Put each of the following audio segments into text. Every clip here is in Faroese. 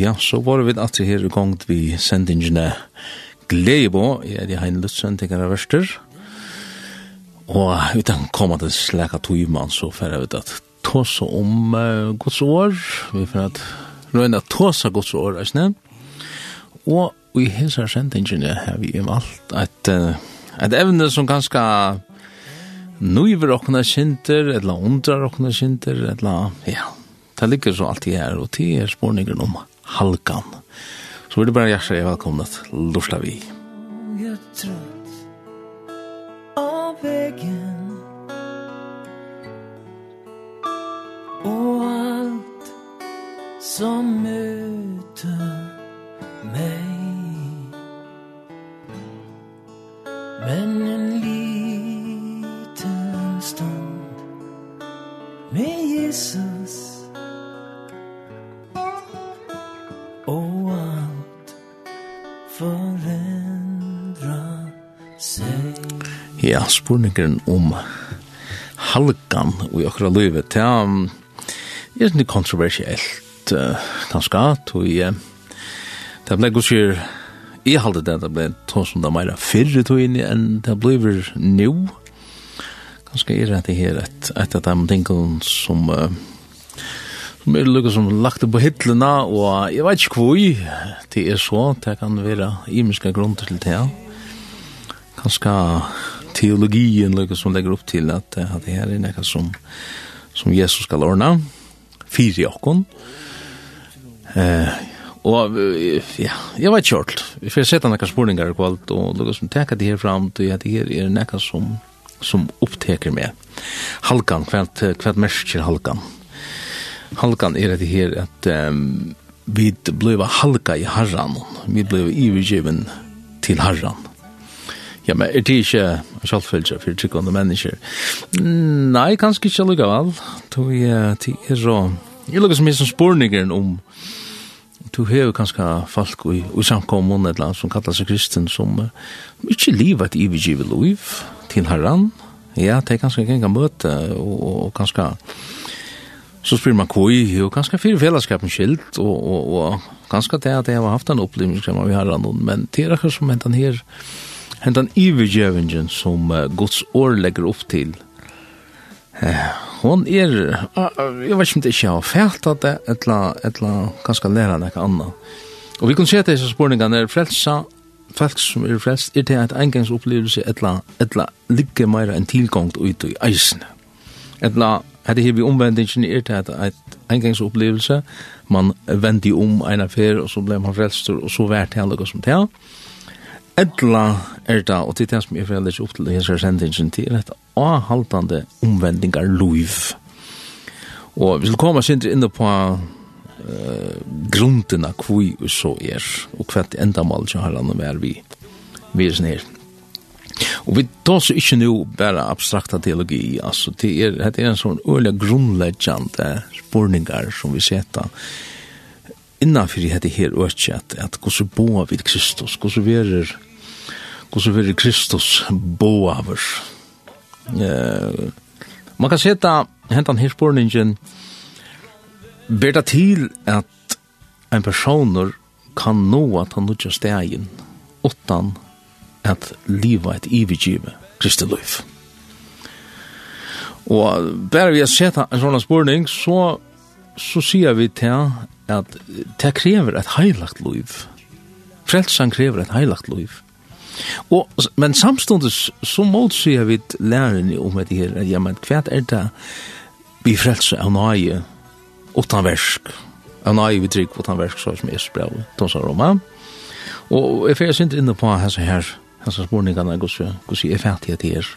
Ja, så var vi alltid her i gang vi sendingene på. jeg er i Heine Lutzen, tenker jeg verster. Og utan koma til slæka tøyman, så færre vi at tåse om uh, Guds år, vi får at røyne at tåse Guds år, eisne. Og i hesa sendingene har vi om alt et, et evne som ganske nøyver åkne kjenter, eller undrar okna kjenter, eller ja, det ligger så alltid her, og det er spårningen om halkan. Så vil det bare hjertelig velkomna til Lorsla vi. Jeg tror Ja, spurningeren om halkan og okra livet, det er ikke kontroversielt, uh, kanskje, og det ble gosir, jeg halte det, det ble tog som det meira fyrre tog inn enn det blir nu, kanskje er det her et, et av de tingene som uh, som er lukket som lagt på hyllene, og jeg vet ikke hvor det er så, det kan være imiske grunner til det, kanskje teologien lukka som legger upp till att, at det här är något som, som Jesus ska ordna fyra jokken eh, og ja, jeg vet kjørt Vi får setter noen spurningar i kvalt og lukka som teka det her fram til at det her er noe som, som oppteker meg. Halkan, hvert, hvert mersker halkan? Halkan er det her at um, vi blev halka i harran vi blei ivergiven til harran. Ja, men er det ikke selvfølge for tykkende mennesker? Nei, kanskje ikke likevel. Det er så... Jeg lukker så mye som spurningeren om du har kanskje folk i, i samkommun eller annet som kallar seg kristen som uh, ikke livet et ivergivet liv til herran. Ja, det er kanskje ikke møte og, og, og kanskje så spyr man koi og kanskje fyrir fellesskapen skilt og, og, og kanskje det at jeg har haft en opplevelse som vi har herran men det er akkurat som hentan her hentan ivergjøvingen som uh, Guds år legger opp til, Uh, hon er, uh, jeg vet ikke om det ikke har fælt at det, etla, etla, kanskje lære noe annet. Og vi kan se til disse spørningene er frelsa, folk som er frelst, er til et engangsopplevelse, etla, etla, ligger mer enn tilgångt ut i eisene. Etla, hade här vi omvändningen är det att ett engångsupplevelse man vände om en affär och så blev man frälst och så värt det alla som det Etla er det, og til det som jeg får ellers opp til det her sendingen, til et avhaltende omvendingar loiv. Og vi skal komme sint inn på uh, grunden av hvor vi så er, og hva det enda mål som har landet med vi, vi er sånn her. Og vi tar så ikke nå bare abstrakta teologi, altså det er, det er en sånn øyelig grunnleggjande spurningar som vi setter innanfyrir dette her økje at, at hvordan boa vid Kristus, hvordan verer Kristus, hvordan vi Kristus bo Uh. Eh, man kan seta hentan her spårningen ber det til at en personer kan nå at han nødja stegin utan at liva et ivigive Kristi liv. Og bare vi har sett en sånn spurning, så, så sier vi til at det krever et heilagt liv. Frelsan krever et heilagt liv. Og, men samståndes så motsier vi lærerne om det her, at ja, men hva er det vi frelse av nøye utan versk? Av nøye vi trygg utan versk, så som Jesus brev, tås av Roma. Og jeg fyrir sint inne på hans her, hans spurningene, hos jeg er fattig til er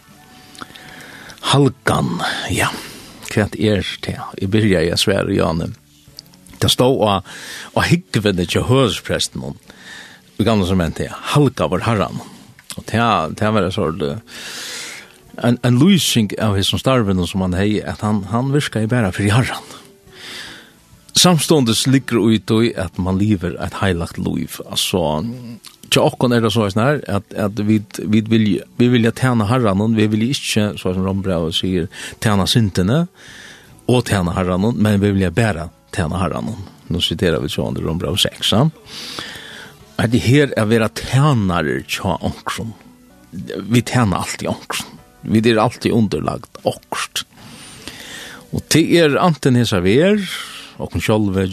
Halkan, ja, hva er det? Jeg begynner jeg svære, Janne. Det stod av av hikkvende til hørespresten vi gamla som mente halka var herran. Og det var en sånn en, en lysing av hans starven som han hei, at han, han virka i bæra fyrir herran. Samståndes ligger ut i at man lever et heilagt liv. Altså, tja okkon er det så sånn at, at vi, vi, vil, vi vilja tjene herran, vi vilja ikke, så som Rombrau sier, tjene syntene og tjene herran, men vi vilja bæra tjene herran. Nå siterar vi sånn i Rombrau 6. Ja? at det her er vera tænare tja ångren. Vi tænar alltid ångren. Vi er alltid underlagt ångst. Og det er anten hesa ver, og kun sjálve,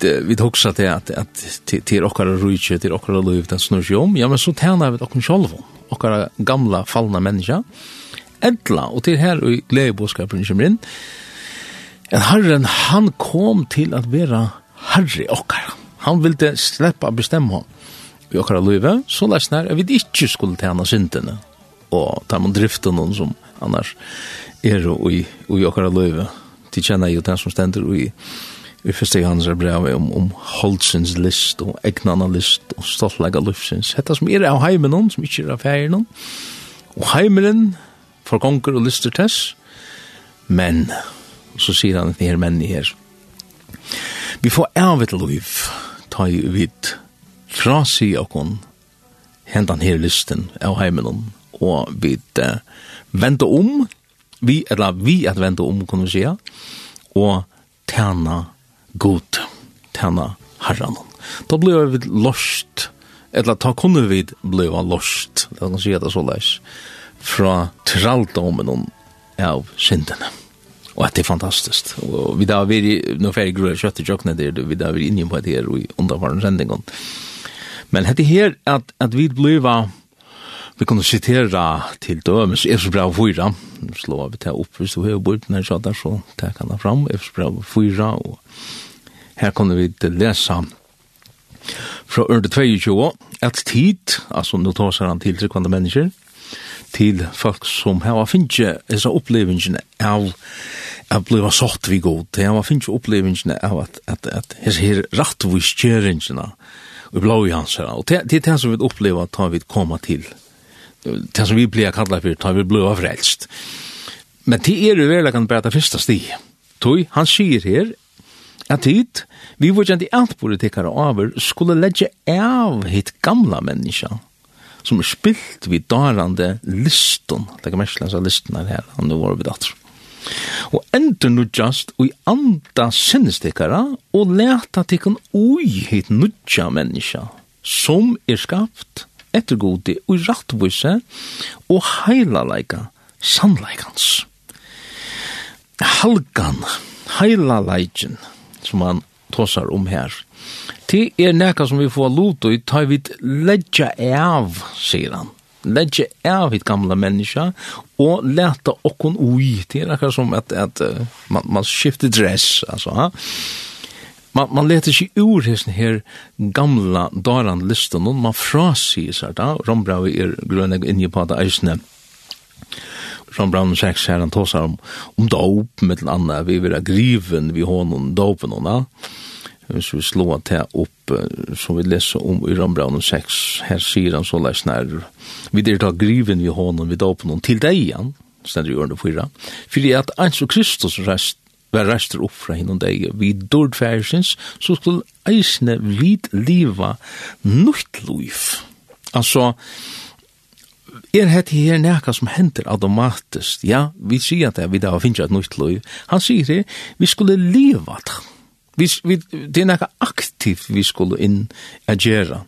vi hugsa til at, at til okkara rujtje, til okkara liv, den snur seg om, ja, men så tænar vi okkara sjálve, okkara gamla, fallna menneska, endla, og til her og gledebåskapen kommer inn, at Herren, han kom til at vera Herre okkara Han ville sleppa å bestemme vi okkar løyve, så lesnar at vi ikke skulle tjene syndene og ta med driften noen som annars er og i, i okkar livet. De kjenner jo den som stender og i, Vi første Johannes er brev om, om holdsens list og egnana list og stoltlega lufsins. Hetta som er av heimen noen, som ikkje er av feir noen. Og heimeren forgonger og lister tess, men så sier han at det her menn i her. Vi får av et liv, ta i vid fra si okon hendan her listen av heimenon og vid uh, vente om vi, eller vi at vente om kan vi sija og tjena god tæna herran da blir vi lost eller ta kunne vi bli lost det kan si at det så leis fra traldomen av syndene. Og att det er fantastisk. Og vi där vi nu färg grøy kjøtt i kjøkkenet der, vi da vi inne på det her i under sendingen. Men det her, at, at vi blir vi kunne sitere til dømes, er så bra fyra. Slå av det hvis du har bort när så der, så där kan fram er så bra fyra og her kunne vi läsa fra ørde 22 et tid, altså nå tar seg han til tryggvande mennesker, til folk som har finnje disse opplevelsene av at bliva sått vi god. Det har finnje opplevelsene av at, at, at hese her rattvis kjæringene og blå i hans her. Og det, det er det som vi opplever at vi kommer til. Det som vi blir kallet for, tar vi blå frelst. Men det er jo verleggen bare det første stig. Toi, han sier her, at hit, vi var kjent i alt politikere over, skulle legge av hit gamla menneskene som er spilt vid darande liston. Det kan mest läsa liston her, han nu var vi datter. Og endur nudjast og i anda sinnestekara og leta tikkun ui hit nudja menneska som er skapt etter godi og rattvise og heilaleika sannleikans. Halgan, heila leikin som han tåsar om her Det er nekka som vi får lot og tar vi ledja av, sier han. Ledja av hitt gamla menneska, og leta okkon ui. Det er nekka som at, at man, man skifter dress, altså, ha? Man, man leter seg ur hessen her gamla daran listen, og man frasier seg da, Rombrau er grønne inni på det eisne, Rombrau 6 her han tåsar om, om dop, mittel anna, vi vil ha griven, vi hånden, dopen, og da hvis vi slår til opp, som vi leser om i Rambraun 6, her sier han så leis nær, vi der tar griven vi hånden, vi dåpen hon til deg igjen, stendur i ørne fyra, fordi at eins og Kristus rest, var rester opp fra hinnom deg, vi dord færsins, så skulle eisne vid liva nukt liv. Altså, Er het her nekka som hender automatisk, Ja, vi sier at vi da finnes et nytt liv. Han sier det, vi skulle liva det. Vi, vi, det er nekka aktivt vi skulle inn agera.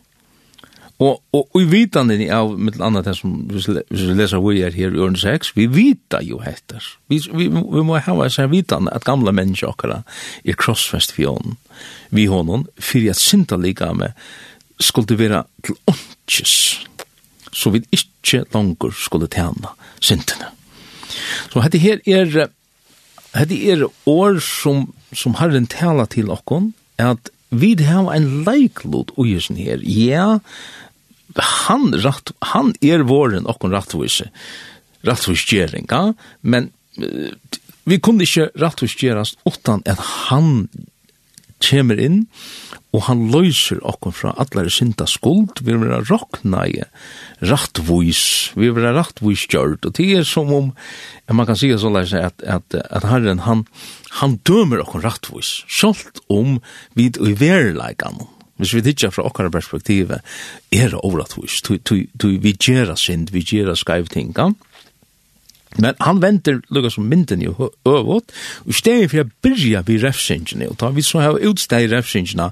Og, og, og i vitan den av, mitt annet det som vi, vi leser vi er her i ørne 6, vi vita jo hettar. Vi, vi, vi må hava seg vitan at gamla mennesker okkara er krossfest for honom, vi hånden, for at synda lika med skulle være til åndkjes, så vi ikke langer skulle tjene syndene. Så dette her er Hetta er år som, som Herren tala til okkon, at vi har en leiklod i her. Ja, han, rat, han er våren okkon rattvise, rattvisgjering, ja? men uh, vi kunne ikke rattvisgjerast utan at han kommer inn, og han løyser okkur fra allare synda skuld, vi vera rokna i rattvois, vi vera rattvois gjørt, og det er som om, man kan sige så leis at, at, at herren, han, han dømer okkur rattvois, sjalt om vi i verleikan, hvis vi tidsja fra okkara perspektiv, er det overrattvois, vi gjerra synd, vi gjerra skaiv tinga, Men han venter lukka som mynden jo øvåt, og stedet for jeg byrja vi refsingene, og ta vi så har utsteg refsingene,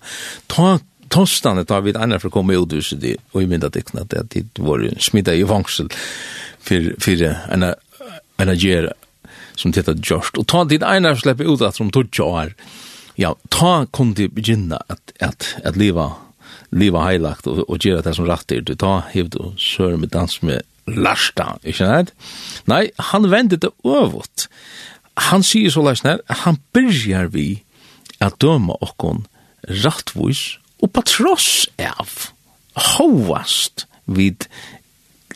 ta tostane ta vi andre for å komme ut huset det, og i myndadiktene, at det var smidda i vangsel for, for en energer som dette gjørst. Og ta dit ene slipper ut at som tog år, ja, ta kom til begynne at, at, at liva liva heilagt og, og gjøre det som rett er. Du tar hevd og sør med dans med lasta, ikke sant? Nei, han vender det øvut. Han sier så leis han byrjar vi at døma okkon rattvois og på tross av hovast vid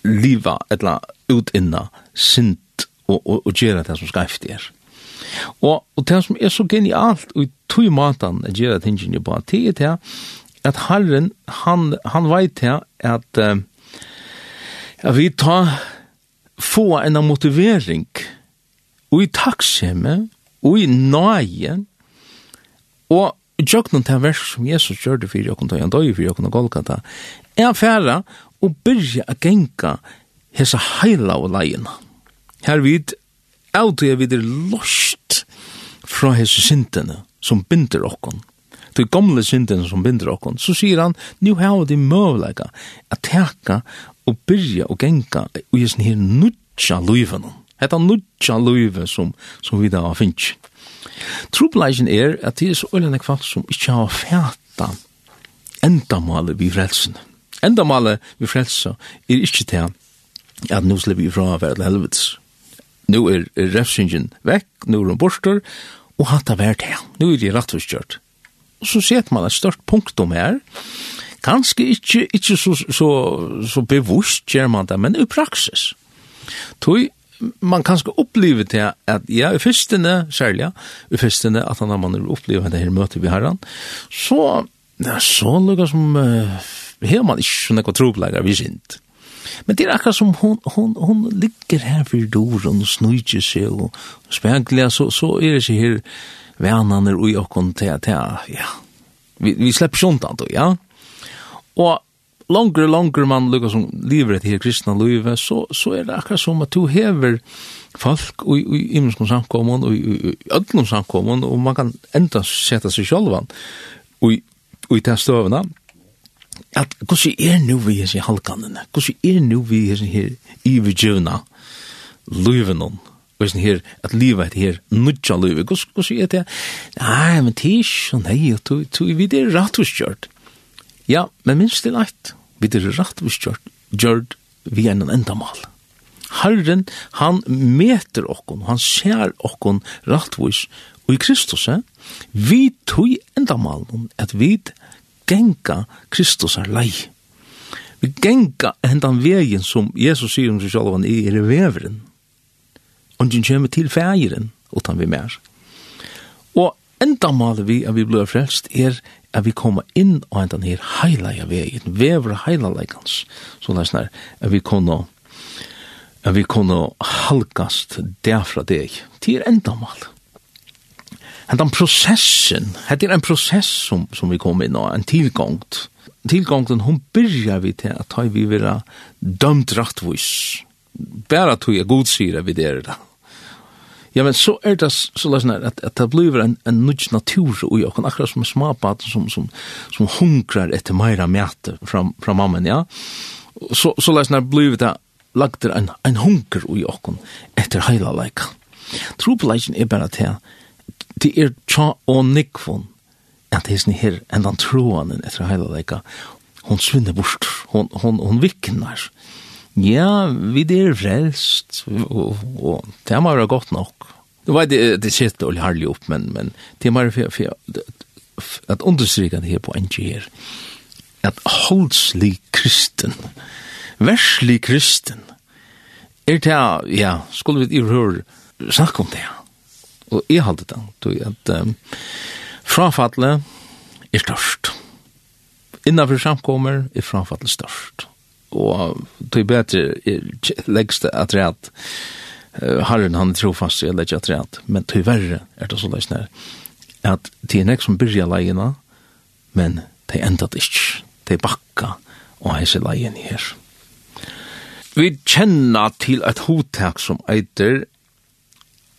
liva etla utinna sint og, og, og gjera det som skreift er. Og, og det som er så genialt og i tog matan at gjera tingene på, det er det at Herren, han, han veit det at uh, Ja, vi tar få en motivering og i takkskjemme og i nøye og jøknum til vers som Jesus gjør det for jøkken tøy, han døy for jøkken og Golgata, er færa og byrja å genka hesa heila og leina. Her vid, avtøy er videre lost fra hesa syndene som binder okkon. De gamle syndene som binder okkon. Så sier han, nu har de møvlega at teka og byrja og genga og jeg her nudja luiven. Hetta nudja luive som, som vi da har finnst. Trobleisen er at det er så øyne kvart som ikkje har fæta endamale vi frelsen. Endamale vi frelsen er ikkje til at nu slipper vi fra å være helvets. Nu er, er refsingen vekk, nu er hun borster, og hatt av hvert her. Er det rettforskjørt. Og så ser man et størst punktum her, kanskje ikke, ikke så, så, så bevusst gjør man det, men i praksis. Tog man kanskje oppleve til at ja, i fyrstene, særlig, i fyrstene, at han man opplevet det her møtet vi har han, så, ja, så lukket som, uh, her man ikke sånn ekva vi sint. Men det er akkurat som hon, hon, hon ligger her for døren og snøyger seg og spegler, så, så er det ikke her venner og i okken til, til, ja, vi, vi slipper sånt annet, ja. Og longer og longer man lukkar som lever etter kristna livet, så, så er det akkurat som at du hever folk i, i imenskon samkommun, og i, ödlom samkommun, og man kan enda seta seg sjálvan i, i det støvna, at hvordan er nu vi hessi halkanene, hvordan er nu vi hessi her ivergjøvna livenon, Og sånn her, at livet er her, nudja livet, hvordan er det? Nei, men det er ikke, nei, vi er rett og skjørt. Ja, men minst til eit, vi er rettvis gjørt, gjørt vi enn endamal. Herren, han meter okkon, han ser okkon rettvis, og i Kristus, vi tog endamal at vi genga Kristus er lei. Vi genga hendan vegin som Jesus sier om seg selv, han er veveren. Og han kommer til fægeren, utan vi mer. Og endamal vi, er vi blir frelst, er at vi kommer inn og enda her heilige vegen, vever heiligleikans, så det er sånn at vi kunne at vi kunne halkast derfra deg til endamal. den prosessen, hette er en prosess som, som vi kom inn og en tilgångt. Tilgångten, hun byrja vi til at vi vera dømt rattvis. Bæra tog jeg god sier vi der da. Ja, men så er det så løsne at, at det blir en, en nudge natur og jeg kan akkurat som smapat som, som, som hunkrar etter meira mæte fra, fra mammen, ja. Så, så løsne blir det lagt der en, en hunker og jeg kan etter heila leik. Tropeleisen er bare til det er tja og nikvon at hesten her enn den troanen etter heila leik. Hon svinner bort, hon, hon, hon viknar. Ja, vi er frelst, og, og det må være godt nok. Det var det, det sitter og harlig opp, men, men det må være for at understryka det her på en her, at holdslig kristen, verslig kristen, er det, ja, skulle vi i hør snakke om det, og jeg halte det, tog at um, frafallet er størst. Innenfor samkommer er frafallet størst og til bedre leggst at rett. Herren han er trofast i å at rett, men til verre er det så leis nær. At det er nek som byrja leina, men det enda det ikke. Det er bakka og heise leien her. Vi kjenner til et hotak som eiter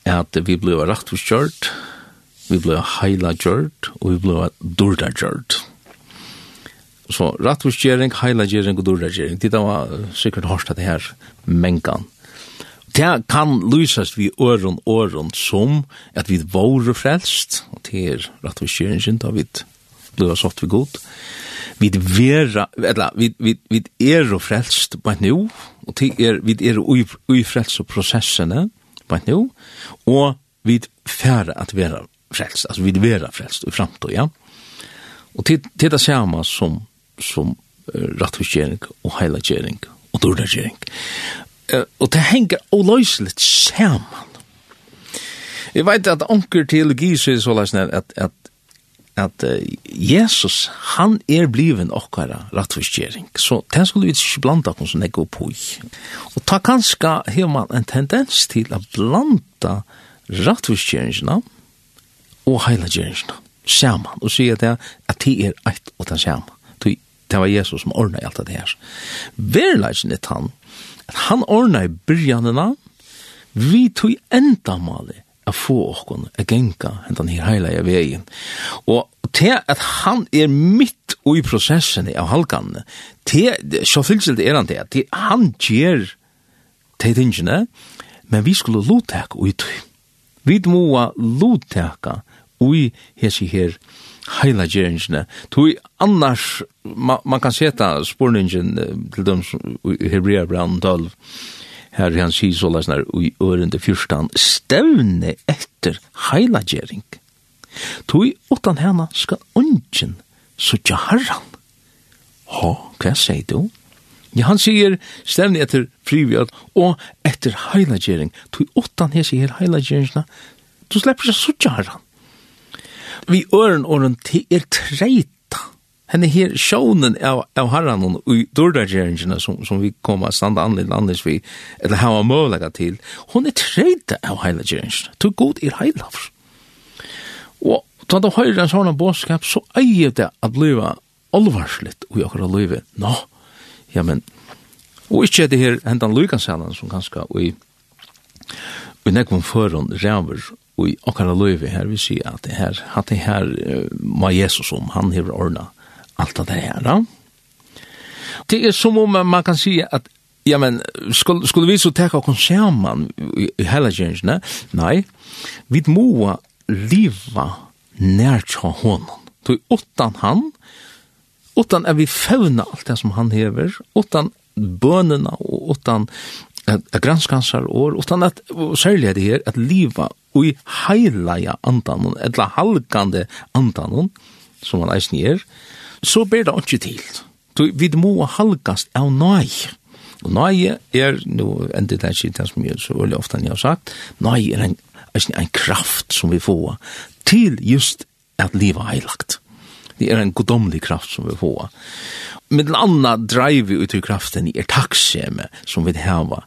at vi blir rakt vi blir heila gjørt, og vi blir dårda gjørt. Så rattvistgjering, heilagjering og durragjering, det var sikkert hårst at det her mengan. Det kan lysast vi øron øron som at vi våre frelst, og det er rattvistgjeringen da vi blir sått vi god. Vi vera, eller, vi, vi, vi er og frelst på et nu, og det er, vi er ui frelst og prosessene på et nu, og vi færre at vera frelst, altså vi vera frelst i framtid, ja. Og til, til det samme som som rattvistgjering og heilagjering og dordagjering. Og det henger oløysligt saman. Jeg vet at onker teologi sier så løsne at, at, at Jesus, han er bliven okkara rattvistgjering. Så det skulle vi ikke blanda oss som jeg går på i. Og ta kanska har man en tendens til å blanda rattvistgjeringene og heilagjeringarna saman og sier det at det er eit og det saman det var Jesus som ordna alt det her. Verleisen er han, at han ordna i byrjanina, vi tog enda mali a få okkon a genka hentan her heila i vegin. Og til at han er mitt i prosessen av halkan, til, så fylselt er han til, til han gjer til tingene, men vi skulle lotek ui tøy. Vi må lotek ui hesi her heila gjerningsne. Tui annars, ma, man kan seta spurningen til dem som Hebrea Brown 12, her han sier så lesnar i ørende fyrstan, stevne etter heila. Tui utan hana skal ungen sutja harran. Ha, hva sier du? Ja, han sier stevne etter frivjad og etter heila. Tui utan hesi her heila gjeringsna, du slipper seg sutja harran. Vi øren åren til er treita. Henne her sjånen av, av herran og i dårdageringene som, som vi kommer standa anledd annerledes vi, eller hava møvlega til, hon er treita av heilageringene. Tu god er heilavs. Og ta da høyre en sånn bådskap, så eier det at bliva alvarsligt i akkurat livet. Nå, ja, men, og ikke er det her hentan lykanselen som ganske i, i nekvom føren ræver og i okkara løyvi her vi sier at det her, at det her uh, Jesus om, han hever ordna alt av det her. Da. Det er som om man kan si at Ja, men, skulle, skulle vi så teka okkur saman i, i hela gjernsene? Nei, vi må liva nær tja honom. Så utan han, utan er vi fevna alt det som han hever, utan bønena og utan at granskansar år, utan at, og særlig det her, at liva ui heilaja andanon, etla halgande andanon, som han eisen gjer, så ber det ikke til. Du, vi må halgast av nøy. Og nøy er, nå ender det ikke det som jeg så veldig ofte har sagt, nøy er en, eisen, en kraft som vi får til just at livet heilagt. Det er en godomlig kraft som vi får. Med den andre dreier vi ut i kraften i er takkseme som vi har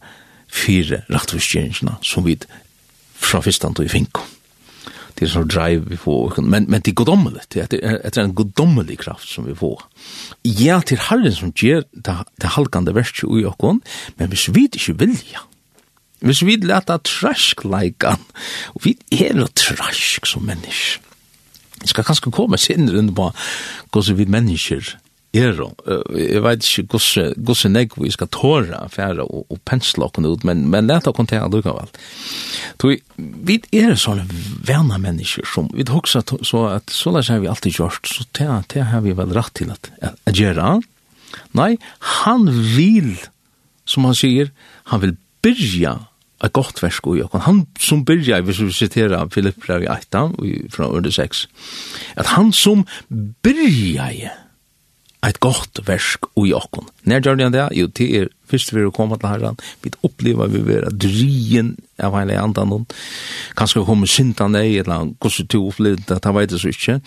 fire rettforskjøringene som vi fra fyrstan til finko. Det er sånn drive vi får, men, men det er godommelig, det er, det er en godommelig kraft som vi får. Ja, til herren som gjør det, det halkande verset ui okkon, men hvis vi ikke vilja, hvis vi leta trask leikan, og vi er jo trask som mennesk. Jeg skal kanskje komme senere under på hvordan vi mennesker er og Jeg vet ikke hvordan jeg vi skal tåre affære og, og pensle okken ut, men, men let okken til allukka vel. Så vi er sånne vana mennesker som vi hoksa så at så lær har vi alltid gjort, så det, det har vi vel rett til at, at gjøre. Nei, han vil, som han sier, han vil byrja et godt versk i okken Han som byrja, hvis vi siterer Philip Brevi 8, fra Ørde 6, at han som byrja eit godt versk ui okkon. Nær gjør det jo, det er først vi er kommet til herran, vi opplever vi vera drien av heile andan hon, kanskje kom syndan ei, eller hvordan du opplevde det, det vet jeg så ikke,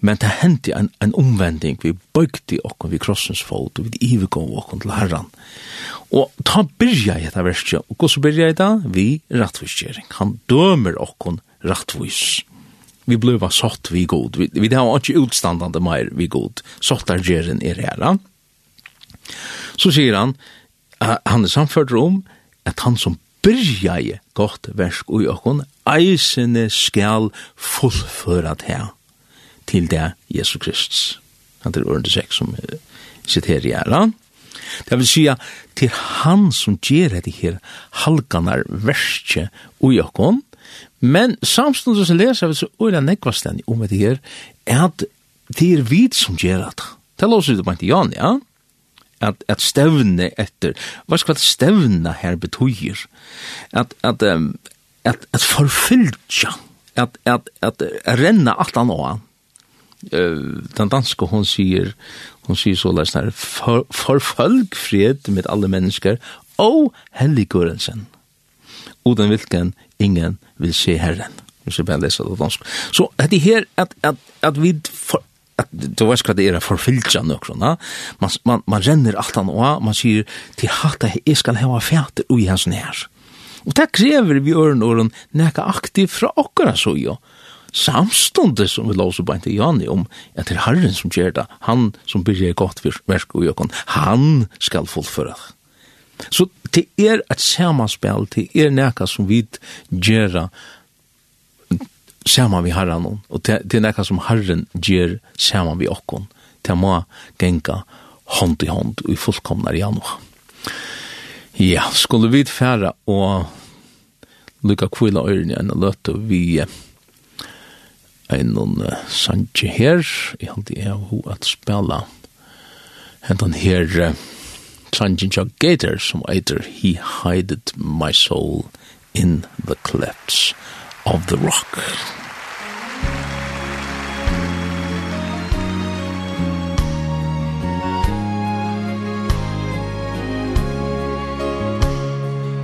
men det hendte en, en omvending, vi bøygde okkun, vi krossens fot, og vi ivegå okkun til herran. Og ta byrja i dette verset, og hvordan byrja i det? Vi rattvisgjering, han dømer okkon rattvis vi blev satt vi god. Vi, vi har inte utstandande mer vi god. Sottargeren är här. Så säger han, uh, han är samförd om att han som byrjaði gott versk ui okkon, eisene skal fullføra här til det Jesus Kristus. Han er ordet 6 som sitter i æra. Det vil sija, til han som ger det her halganar verskje ui okkon, Men samstånd som leser vi så øyla nekvastendig om det her, er at det er vi som gjør det. Det låser det på en jan, ja? At, at stevne etter, hva skal stevne her betyr? At, at, um, at, at forfylltja, at, at, at, at renna alt an og an. Uh, den danske, hon sier, hon sier så lest her, for, forfølg fred med alle mennesker, og helliggørensen. Mm uden vilken ingen vil se Herren. Vi skal bare lese det dansk. Så det her, at, at, at vi for, at du vet hva det er forfylltja nøkron, man, man, man renner alt han og man sier til hatt at jeg skal hava fjater ui hans nær. Og det krever vi øren åren nekka aktiv fra okkara så jo. Samståndet som vi låser beint til Jani om at det er Herren som gjør det, han som byrger godt versk og jøkken, han skal fullføre det. Så det er et samanspel, det er nekka som vi gjør saman vi herran, og det, er nekka som herren gjer saman vi okkon. Det må genga hånd i hånd og i fullkomnar i januar. Ja, skulle vi færa og lukka kvila øyrene enn og løte vi en noen sanje her. Jeg halte jeg ho at spela hentan her Sanjin Chak Gator som eiter He hided my soul in the clefts of the rock.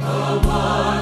Hawaii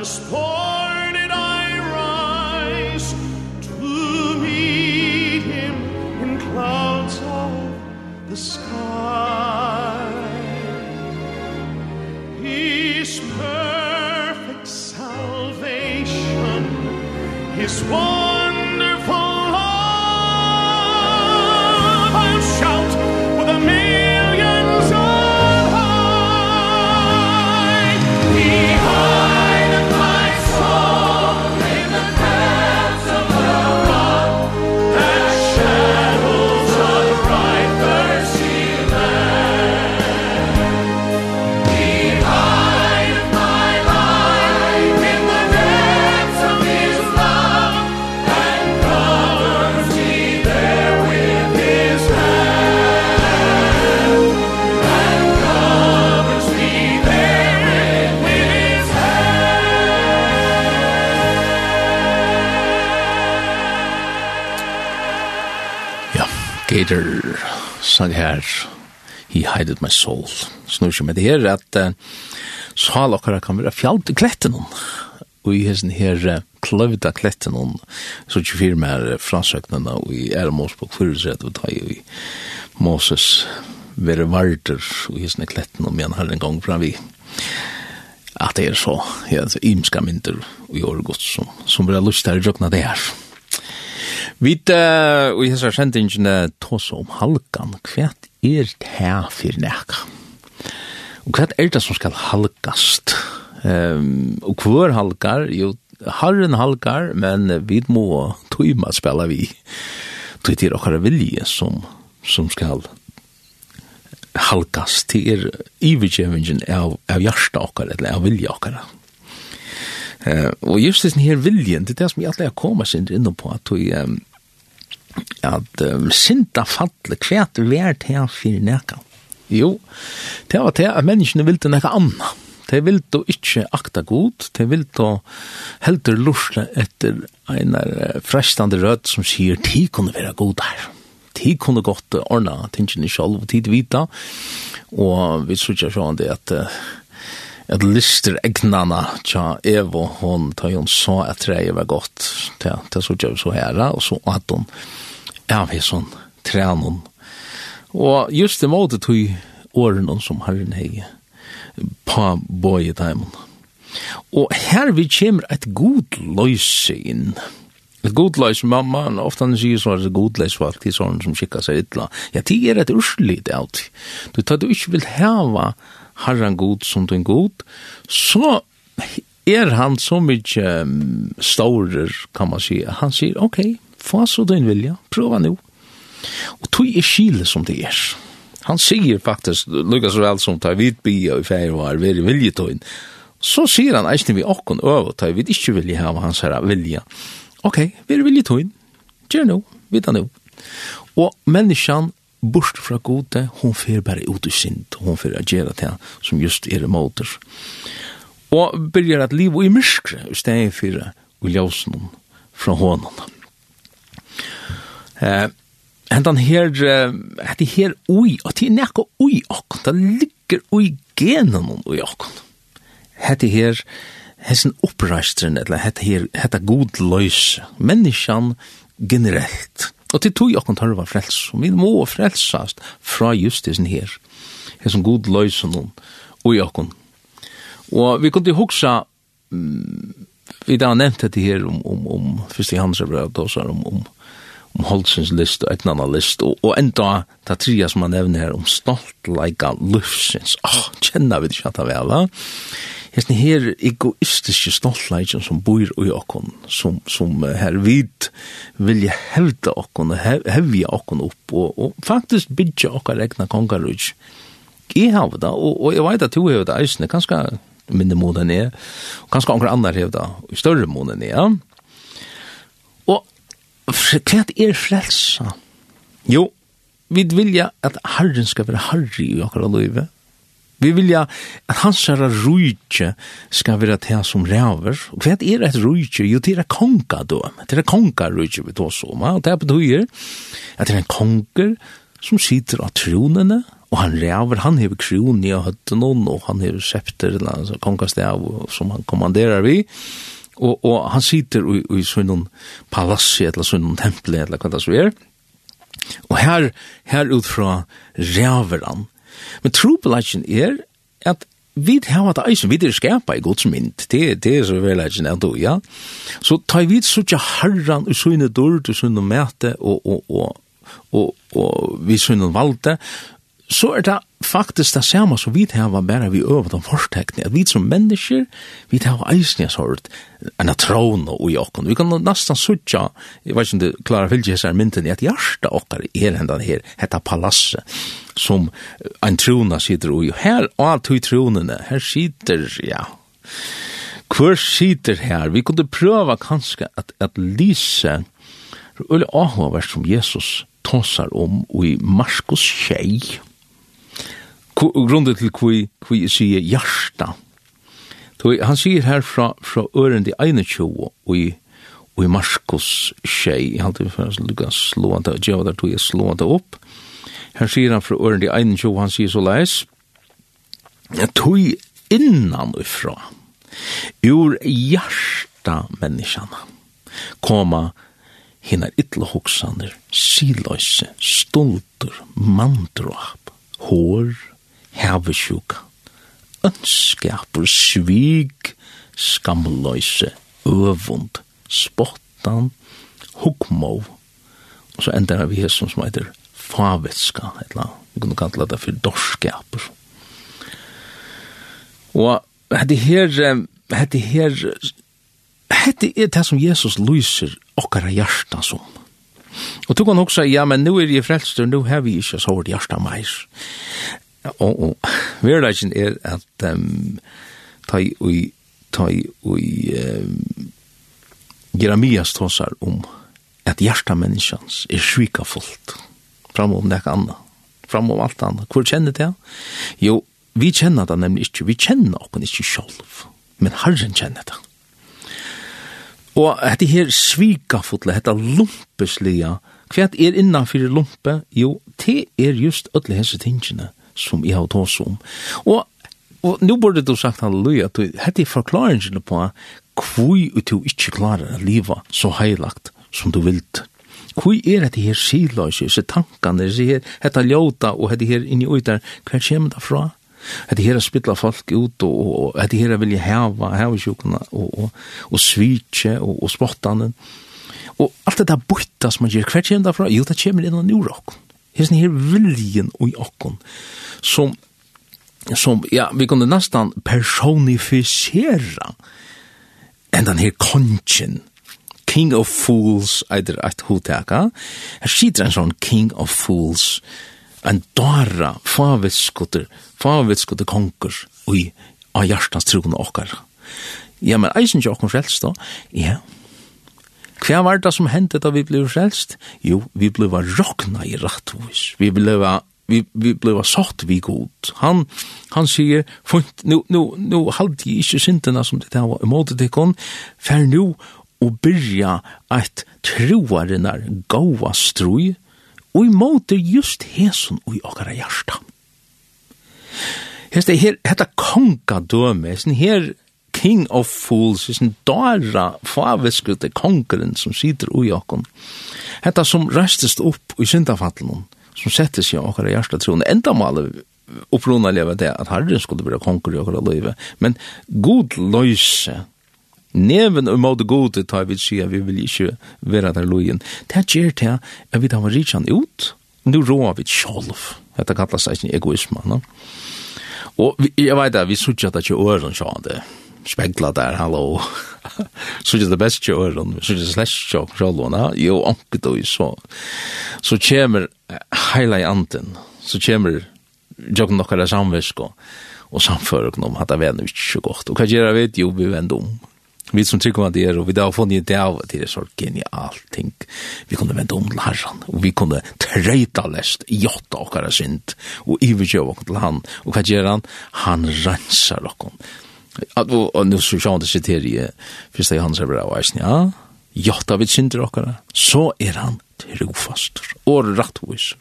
Hans heter sang her He hided my soul. Snur seg med det her at uh, sal okkara kan være fjallt i kletten og i hesten her uh, kløvda kletten så ikke fyr med frasøknene og i er Mosbok fyrirrett og ta i Moses være varder og i hesten kletten og men har en gang fra vi at det er så ja, imska mynter og i åregodt som, som vi har lyst til å råkna det her. Vi uh, og hessar sendingene tås om halkan. Hva er det her for nek? Og hva er det som skal halkast? Um, og hver halkar? Jo, harren halkar, men vi må tøyma spela vi. Tøy til okkar vilje som, som skal halkast til er ivergjevingen av, av hjärsta okkar, eller av vilja okkar. Uh, og just den her viljen, det er det som jeg alltid har kommet sin innom på, at vi, um, at um, sinta falle kvært vært her for nekka. Jo, det var det at menneskene ville nekka anna. De ville ikke akta god, de ville heldur lusle etter en frestande rød som sier de kunne være god her. De kunne godt ordna tingene selv, og tid vita, og vi sørger sånn det at uh, at lister egnana tja Evo, hon tar hon sa at treet var godt, det, det så gjør så her, og så at hon er vi sånn trenon Og just det måte tog åren som herren hei på boi i taimen. Og her vi kommer et god løyse inn. Et god løyse, mamma, ofte han sier så er det god løyse for alt de sånne som kikker seg ytla. Ja, det er et urslit av. Du tar du ikke vil heva Herren god som du din god, så er han så mykje um, staurer, kan man si. Han sier, ok, få så din vilja, prøva nu. Og tog er skile som det er. Han sier faktisk, lukka så vel som tar vidt bia i feir var, veri viljetøyen, så sier han eisne vi okkon over, tar vi ikke vilje hava hans herra vilja. Ok, veri viljetøyen, gjør nå, vidda nå. Og menneskjan bort fra gode, hon fer bare ut i sint, hon fer a gjera det som just er motor. Og byrjar at liv i myskre, i stedet for å ljøse noen fra hånden. Eh, hentan her, hette her ui, og til nekka ui akkon, det ligger ui genen ui akkon. Hette her, hessen oppreistren, eller hette her, hette god løys, menneskjan generelt. Og til tog jokken tørre var frels, og vi må frelsast fra justisen her, her som god løysen hun, og jokken. Og vi kunne hugsa, vi da nevnt dette her om, om, om fyrst i hans brev, og så om, om, om Holtsens list og et annan list, og, og enda ta tria som han nevner her om stoltleika lufsins. Åh, oh, kjenner vi det ikke at det vel, va? Eh? hesten her egoistiske stoltleikjen som bor i okkon, som, som her vid vilja hevda okkon, hev, hevja okkon opp, og, og faktisk bidja okkar egna kongarudj. Jeg har det, og, og jeg vet at du har det eisne, kanskje minne månen er, og kanskje anker andre har det, og større månen er, ja. Og hva er frelsa? Jo, vi vilja at Herren skal være Herre i okkar livet, Vi vilja at hans herra rujtje skal være til som ræver. Og hva er et rujtje? Jo, det er konga då. Det er konga rujtje vi tås om. Og det betyr at det er en konger som sitter av tronene, og han ræver, han hever kron i høttenon, og han hever septer, altså kongastav, som han kommanderer vi. Og, og han sitter i, i sånn palassi, eller sånn tempel, eller hva det så er. Og her, her ut fra ræver han, Men trupelagen er at vi har hatt eisen, vi er skapa i gods mynd, det, det er så vel eisen er du, ja. Så tar vi suttja harran og sønne dord i sønne mæte og, og, og, og, og vi sønne valgte, så er det faktisk det samme som vi har bare vi øver de forstekning, at vi som mennesker, vi har eisen jeg sort, en trån og i okken. Vi kan nesten sutja, jeg vet ikke om du klarer å fylle seg mynden, at hjertet okker er hendan her, hetta palasset, som en trona sitter og her, og alt i tronene, her sitter, ja, hver sitter her, vi kunne prøve kanskje at, at lyse, eller ahva som Jesus tåsar om i Marskos tjej, grunden til kvi, kvi sier hjarta. Han sier her fra, fra øren til 21 og i, og i Marskos tjei, jeg halte vi for å lukka slå det, djeva der tog jeg slå det opp. Her sier han fra øren til 21, han sier så leis, jeg tog innan ifra, ur hjarta menneskjana, koma hinnar ytla hoksanir, siløyse, stoltur, mandrap, hår, hervesjuk, ønskaper, svig, skamløyse, øvund, spottan, hukmov, og så ender vi her som heter favetska, eller vi kunne kalla det for dorskaper. Og hette her, hette her, hette er det som Jesus lyser okkara hjarta som. Og tog han også, ja, men nu er jeg frelster, nu har vi ikke så hård hjarta meir. Og, og verleggen er at um, ta i ui, ta i ui, um, Jeremias tåsar om at hjertet menneskjans er svika fullt fram om det anna, fram om alt anna. Hvor kjenner det? Jo, vi kjenner det nemlig ikke, vi kjenner okken ikke sjolv, men Herren kjenner det. Og dette her svika fullt, dette lumpeslige, hva er innanfyr lumpe? Jo, det er just alle hese tingene som jeg har tås om. Og, og nå burde du sagt halleluja, at dette er forklaringen på hvor du ikke klarer å leve så heilagt som du vilt. Hvor er dette her siløse, disse tankene, disse her, dette ljóta og dette her inni og der, hva kommer det fra? Hette her spilla folk ut og, og, og hette her vilja heva, heva sjukna og, og, og svitje og, og spottanen. Og alt dette der som man gjør, hva kommer det fra? Jo, det kommer innan jordokken. Hesten her viljen i okkon, som, som, ja, vi kunne nesten personifisera enn den her kongen, King of Fools, eitir eit hoteka. Her sitter en sånn King of Fools, en dara, favitskutter, favitskutter konkurs, ui, av hjertans troende okkar. Ja, men eisen ikke okkar frelst da, ja, yeah. Hva var det som hendte da vi ble frelst? Jo, vi ble råkna i rattvis. Vi ble vi vi blev sagt vi god. Han han säger funt, nu nu nu halt i inte synderna som det var emot det kon för nu och börja att troa den där goda stroj och emot det just hesen och i åkara hjärta. Hest det här detta konga döme, sen här king of fools, i sin dara faviskrute kongren som sitter ui okkon. Hetta som restest upp i syndafallen, som settes i okkar i hjärsta troende, enda malet upprona leva det at Herren skulle bli konkur i okkar løyve, men god løyse, Neven og måte god ta vi sier vi vil ikke være der lojen. Det gjør til at vi tar rikjan ut, nu råa vi sjolv. Dette kallas ikke egoisme. No? Og jeg vet at vi sutja at ikke øren sjå det spegla der, hallo. så det best jo er hon, så det slash jo sjølva, jo anke då så. Så kommer heila i anten, så kommer jokken nokkara samvisko og samføring om at det er ikke så godt. Og hva gjør jeg vet? Jo, vi vender om. Vi som trykker med det og vi da har funnet det av at det er så genialt ting. Vi kunne vende om til herren, og vi kunne trøyta lest, jotta okkara synd, og ivergjøv okkara til han. Og hva gjør han? Han renser okkara At og, og nu så sjón det sitter i første Johannes brev og æsni. Ja. Jotta vi syndir okkara. Så er han trofast og rettvis.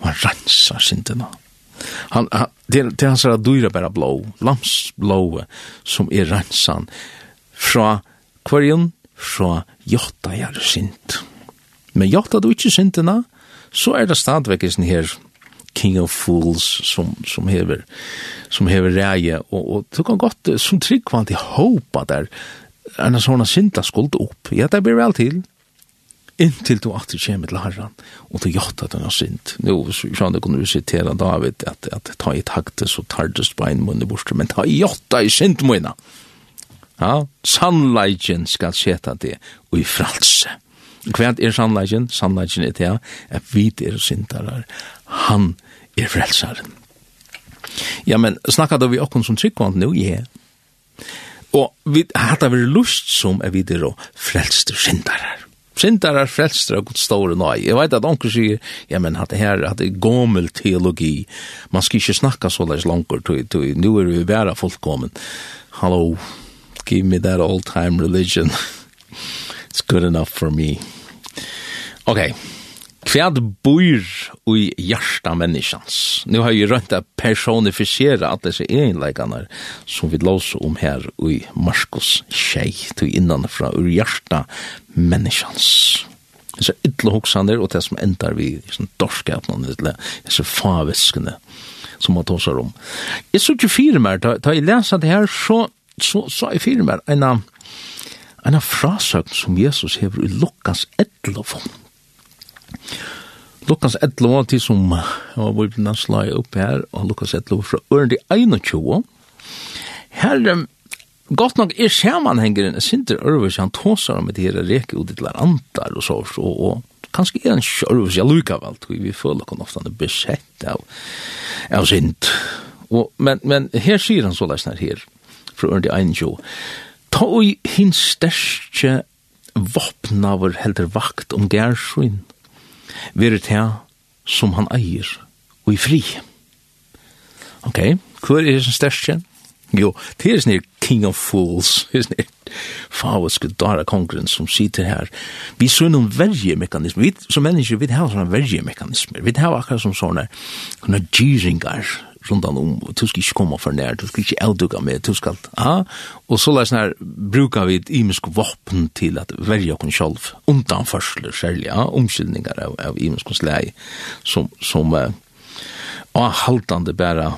Og han rensar syndina. Han, han det, det er hans er dyra bare blå, lamsblå, som er rensan fra kvarjon, fra jotta er synd. Men jotta du ikke syndina, så er det stadvekkesen her, King of Fools som som hever som hever räje och och så kan gott som trick kvant i hopa där en sånn synda skuld upp. Ja, det blir vel till inntil du alltid kommer til herran, og du gjør at han har synd. Nå, sånn det kunne du sitere David, at, at ta i takte så tar det spein munne borste, men ta i gjør i synd munne. Ja, sannleikjen skal seta det, og i fralse. Hva er sannleikjen? Sannleikjen er det, at vi er syndarar. Han er frelsaren. Ja, men snakka da vi okkon som tryggvand nu, ja. Og vi hadde vært lust som er videre og frelste syndarar. Syndarar frelster av god store nøy. Jeg vet at onker sier, ja, men hatt det her, hatt det gommel teologi. Man skal ikke snakka så langt langer, nu er vi vera fullkommen. Hallo, give me that old time religion. It's good enough for me. Okay. Kvad bor i hjärsta människans. Nu har ju rönt att personificera är dessa egenläggarna som vi låser om här i Marskos tjej till innan från ur hjärsta människans. Det så ytla hoxander och det som ändar vi som dorskapen och det är så faviskande som man tar om. Jag såg ju firmar, ta jag läsa det här så så så i mer en en frasögn som Jesus hever i Lukas 11 Lukas 11 var til som var bøyblina slag opp her, og Lukas 11 fra Ørndi 21. Her, godt nok er samanhengeren, Sinter Ørvis, han tåsar om et her reke ut til andar og så, og, og kanskje er han sjørvis, jeg lukar vel, vi føler kan ofte han er besett av, av sint. Og, men, men her sier han så leisner her, fra Ørndi 21, ta og hinn største vopnaver helder vakt om gærsvinn, verður det som han eier og i fri. Ok, hver er sin største? Jo, det er sånn king of fools, det er sin faviske dara kongren som sitter her. Vi ser noen vergemekanismer, vi som mennesker, vi har sånne vergemekanismer, vi har akkurat som sånne, sånne gyringar, rundan om, du skal ikke komme for nær, du skal ikke avduka med, du skal, ja, og så lær nær brukar vi et imensk våpen til at verja okon sjálf, undanførsler særlig, ja, omkyldningar av, av imensk slei, som, som uh, haltande bæra,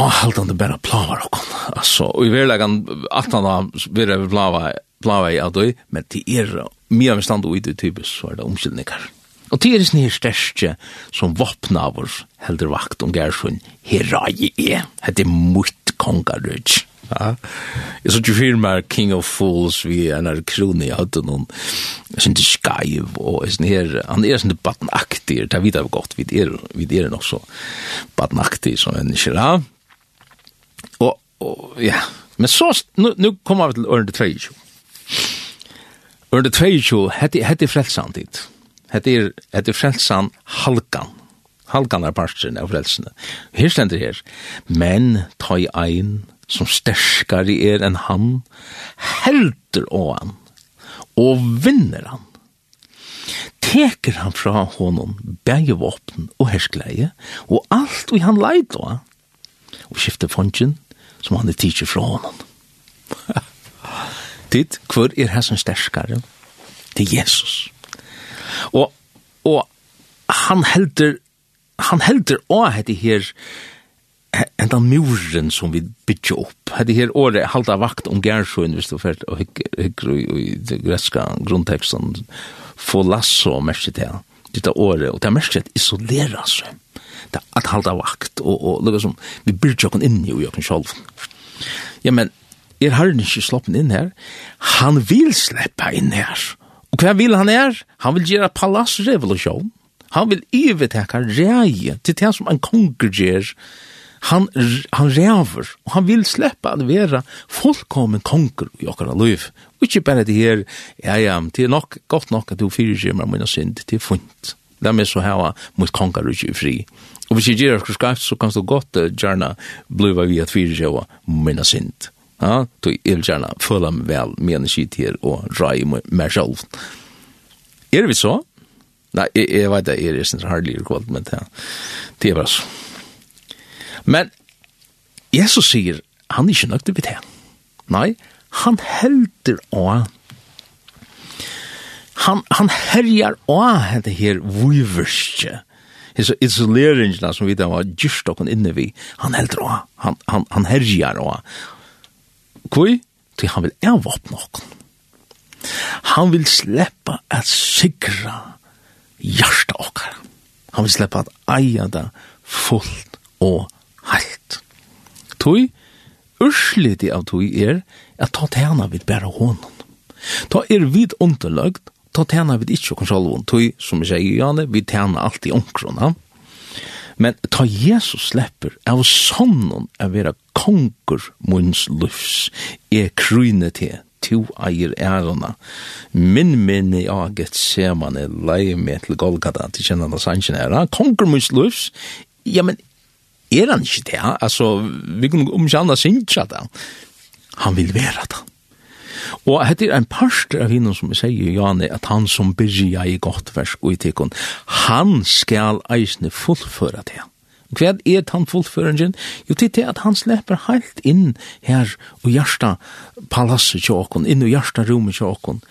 avhaldande bæra plavar okon, altså, og i verlegan, at han har vera plava, plava i adoi, men til er, mye av en stand og i det types, så er det omkyldningar, ja, Og det er sin her største som våpna heldur vakt om Gersund herai er. Hette er mutt kongarudj. Ja. Jeg så ikke fyrir meg King of Fools vi en her krone jeg hadde noen sin til skaiv og sin her han er sånn til badnaktig det vet jeg godt vi er, vi er nok så badnaktig som en ja. og, og ja men så nu, nu kommer vi til ørende 22 ørende 22 hette, hette frelsandid Hette er, hette er frelsan halkan. Halkan er parstren av frelsene. Her stender her. Men ta i ein som sterskare er enn han, helter å han, og vinner han. Teker han fra honom bægevåpen og herskleie, og alt vi han leid av, og skifter fongen som han er tidsi fra honom. Tid, hvor er hans sterskare? Det er Jesus. Og, og han helder, han helder å hette her, en den muren som vi bygger opp. Hette her året halda vakt om Gersjøen, hvis du fyrt, og hykker i greska grunnteksten, få lasso og merke til dette året, og det er merke til isolera seg. Det er at halda vakt, og, og lukka som, vi bygger okken inn i okken sjolv. Ja, men, er herren ikke sloppen inn her? Han vil sleppa inn her. Og hva vil han er? Han vil gjøre palassrevolusjon. Han vil ivetekka reie til det som en konger Han, han rever, og han vil sleppa at vera fullkommen konger i okkara liv. Og ikke bare det her, ja ja, det er nok, godt nok at du fyrir skjemmer mina synd, det er funt. La meg så hava mot konger ikke fri. Og hvis jeg gjør akkurat skarpt, så kan du godt uh, gjerne bliva vi at fyrir skjemmer mina synd. Ja, då vill gärna följa mig väl med energi skit her og raj mig själv. Är det vi så? Nej, jag, jag vet inte, är det inte hardligare kvalt, men det, det är bara så. Men Jesus sier, han er ikke nøktig vid det. Nei, han helder av han han herjar å hette her viverske. His isoleringen som vi da var just okken inne vi. Han helder å Han han han herjar å Kui? Til han vil avvåpne oss. Han vil sleppa at sikra hjärsta okkar. Han vil sleppa at eia det fullt og heilt. Toi, ursliti av toi er at ta tjena vid bæra hånden. Ta er vid underløgt, ta tjena vid ikkje kontrollvån. Toi, som vi sier, Janne, vi tjena alltid omkrona. Ja? Men ta Jesus slepper av sonnen er vera konger munns lufs, er kryne til, to eier ærona. Min minne i aget ser man er lei med til Golgata, til kjenner han sannsjen er, Konger munns lufs, ja, men er han ikke det? Altså, vi kunne omkjanna sinnsja det. Han vil være det. Og hette er en parster av hinnom som vi sier, Jane, at han som byrja i godt versk og i tikkun, han skal eisne fullføra det. Hva er han fullføringen? Jo, til det at han slipper helt inn her og hjersta palasset tjåkon, inn og hjersta rommet tjåkon.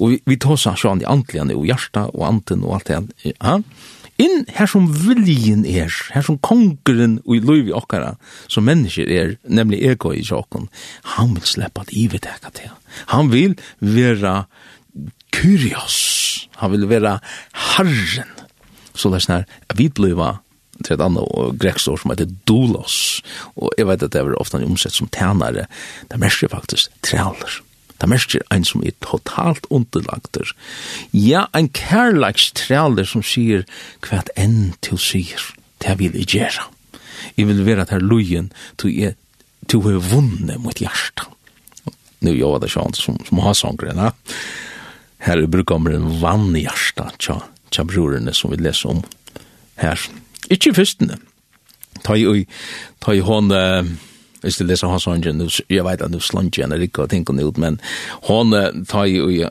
Og vi, vi tar seg sånn i antlian, og hjersta og anten og alt det. Ja, inn her som viljen er, her som kongeren og i løyvi okkara, som mennesker er, nemlig ego i sjåkon, han vil slippe at iveteka til. Han vil vera kyrios, han vil vera harren, så det er sånn her, vi bløyva til et annet greksår som heter doulos, og jeg vet at det er ofte omsett som tænare, det er mest faktisk træler. Det merker en som er totalt underlagter. Ja, en kærleiks kærlagstræler som sier hva et enn til sier, det vil jeg gjøre. Jeg vil være til lojen til jeg til å vunne mot hjertet. Nå gjør det sånn som, som har sångren, ja. Her er brukkommeren vann i hjertet, tja, tja brorene som vi leser om her. Ikke fyrstene. Ta i, ta i hånd, uh, hvis du leser hans hånden, jeg vet at du slant igjen, jeg ikke har tenkt ut, men hon tar jo i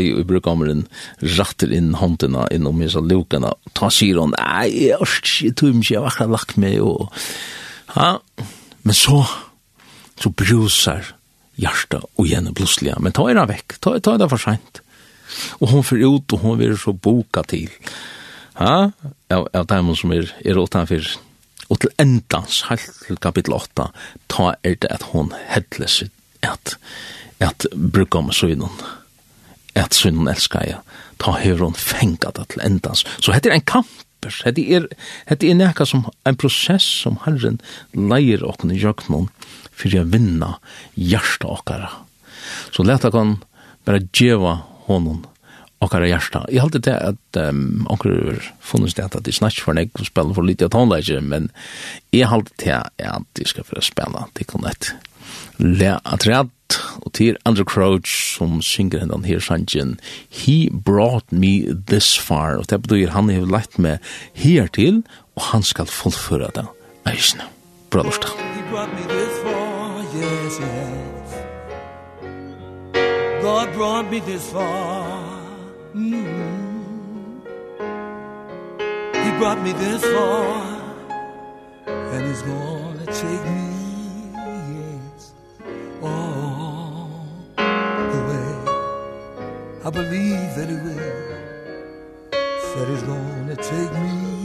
i brukammeren ratter inn håndene, innom hans lukene, ta sier hon, nei, jeg har ikke tøm, jeg har akkurat lagt meg, og ja, men så, så bruser hjertet og gjerne plutselig, men ta er det vekk, ta, ta er det for sent. Og hon får ut, og hon vil så boka til, ja, av, av dem som er, er åttan fyrir, og til endans, helt til kapitel 8, ta er det at hon hedles at, at brukka om synen, at synen elskar jeg, ta hever hon fengat det til endans. Så hette er en kamp, hette er, hette er nekka som en prosess som Herren leier okken i jøknon, fyrir jeg vinna hjarta okkara. Så leta kan bare djeva honom okkara hjärsta. Jag hade det att um, onkrar funnits det att det snatch för nek spela för lite tonläge, men jag hade det att det ska för spela till konnet. Le atrat og til Andrew Crouch som synger hendan her sangen He brought me this far og det betyr han har lett med her til og han skal fullføre det eisne, bra lorsta He brought me this far, yes, yes God brought me this far mm. He brought me this far And he's gonna take me yes, All the way I believe that he will said he's gonna take me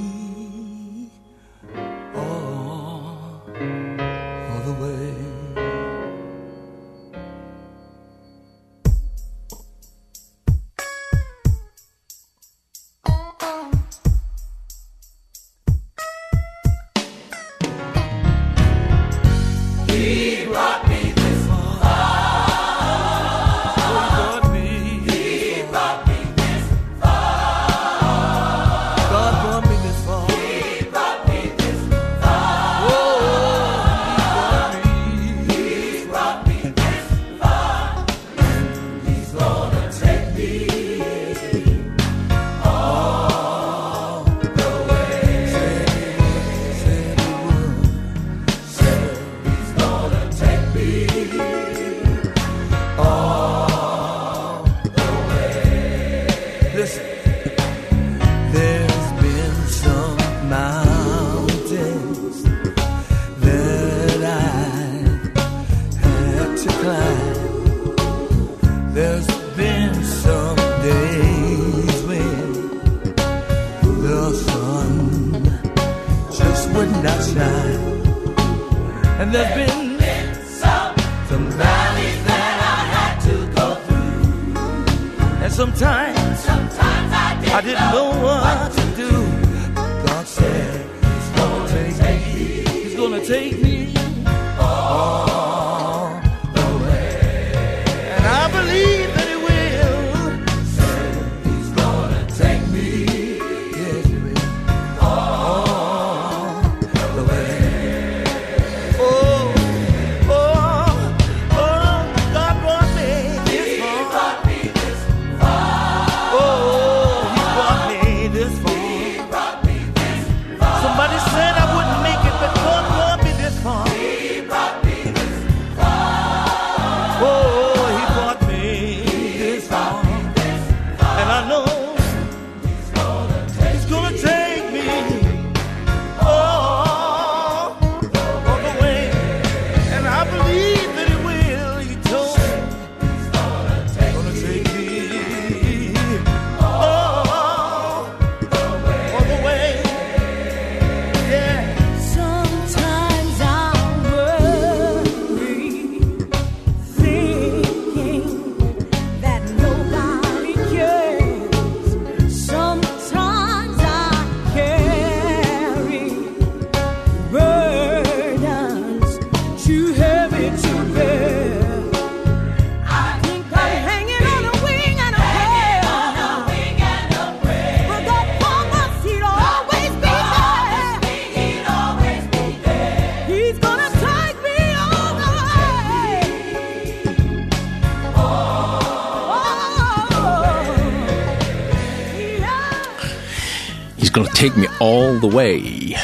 Take Me All The Way.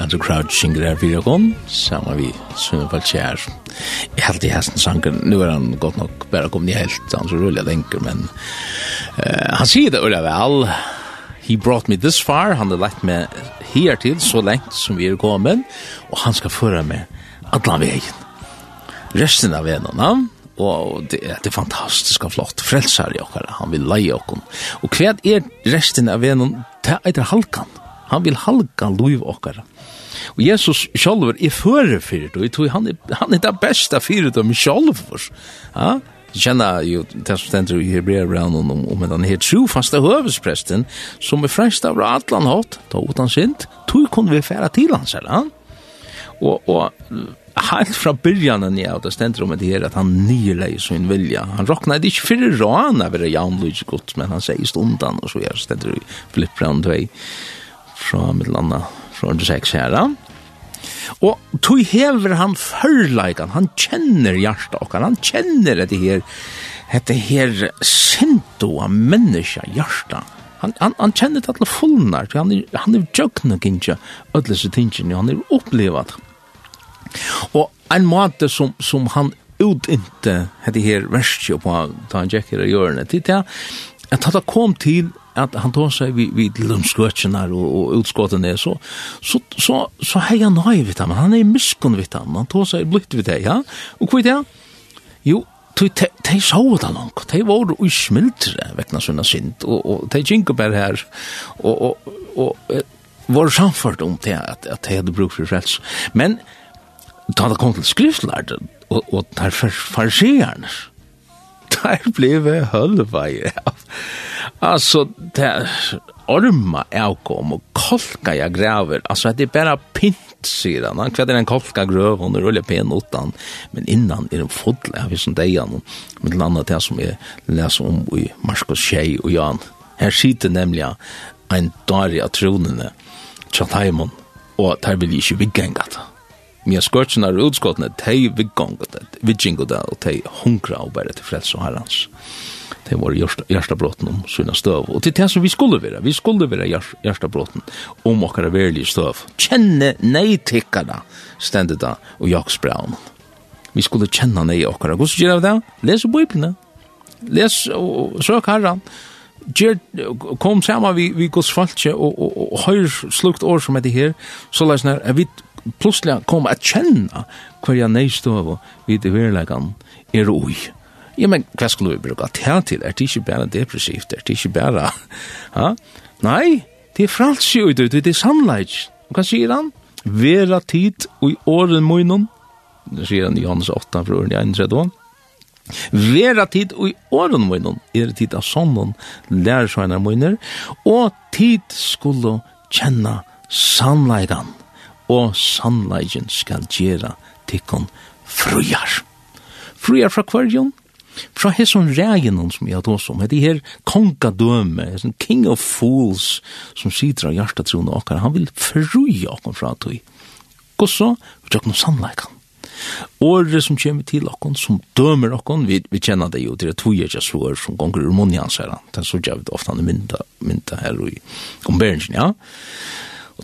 And the crowd synger her fyrir okon saman vi Svunne Falkjær. Jeg held i hesten sangen, nu er han godt nok bare kommet i helt, han så rullet lenker, men uh, han sier det ulla vel. He brought me this far, han har lagt meg her til, så lengt som vi er kommet, og han skal føre meg allan vegin. Resten av vegin, han, og det, det er fantastisk og flott frelsar i okkara, han vil leie okkon. Og hva er resten av vennen? Det er halkan. Han vil halka loiv okkara. Og Jesus sjálfur er fyrir fyrir du, tror han er, han er det beste fyrir med sjálfur. Ja? Kjenna jo, det som stender i Hebreabrannan om, om den her trofaste høvespresten, som er fremst av Atlan hatt, ta utan sint, tog kunne vi færa til hans, eller han? Og, og helt fra byrjanen ja, det stender om det her at han nyleg sin vilja. Han råkna det ikke fyrir råan av det jaunløyge godt, men han sier stundan, og så er stender i Philip Brown 2 fra Midlanda, fra 6 her. Og tog hever han førleikan, han kjenner hjarta okkar, han kjenner det her, dette her sinto av menneska hjarta. Han, han, han kjenner det alle fullnar, han er, han er jøkna kinja, ödlese tingene, han er opplevat Og en måte som, som han utinte hette her verskje på da han gikk her i hjørnet, det, det at han kom til at han tog seg vid, vid lønnskvøtjene og, og utskåtene så, så, så, så hei han nøy vidt ham, han er miskunn vidt ham, han tog seg blitt vidt det, ja. Og hva er det? Jo, tog te, te så det langt, te var jo smiltre vekkna sånne sint, og, og te gikk bare her, og, og, og, og var samført om det at, at te hadde bruk for frels. Men da det kom til skriftlærte, og, og der farsierne, der ble vi hølva i. altså, det er orma og kolka jeg graver, altså det er bare pint, sier han, han er en kolka grøv, og ruller pen utan, men innan er en fodle av deg han, med den andre til som jeg leser om i Marskos Kjei og Jan. Her sitter nemlig en dag av tronene, Tjataimon, og der vil jeg ikke vigge en gata. Men skørtsen er utskottene, de vil gange det, vi gingo det, og de hunkra og bare til frelse og herrens. Det var hjertabråten om sina støv. Og til det som vi skulle være, vi skulle være hjertabråten om okkara verlige støv. Kjenne nei tikkara, stendet da, og jaks braun. Vi skulle kjenne nei okkara. Hva skal vi det? Les Bibelene. Les og søk herran. Gjør, kom sammen vi, vi gos falskje og, og, og, og høyr slukt år som er det her, så la oss nær, vi plutselig kom at kjenne hver jeg nøyst over vidt i verleggen er ui. Ja, men hva skulle vi bruke til til? Er det ikke bare depressivt? Er det ikke bare... Ha? Nei, det er fralsi ut, ut, det er sannleik. Hva sier han? Vera tid og i åren munnen. Det sier han i Johannes 8, fra åren i 31. Vera tid og i åren munnen er tid av sonnen, lærer munner. og tid skulle kjenne sannleikan og sannleikken skal gjera tikkun frujar. Frujar fra kvarjon, fra hesson reginon som jeg tås om, hette her kongadøme, hesson king of fools som sidra hjertatrona okkar, han vil fruja okkar fra tog. Gosso, vi tjokk noen sannleikan. Året som kommer til okkon, som dømer okkon, vi, vi kjenner det jo til at tog ikke så som gonger ur munnen hans her, den så gjør vi ofta han mynda, mynda her i gomberingen, ja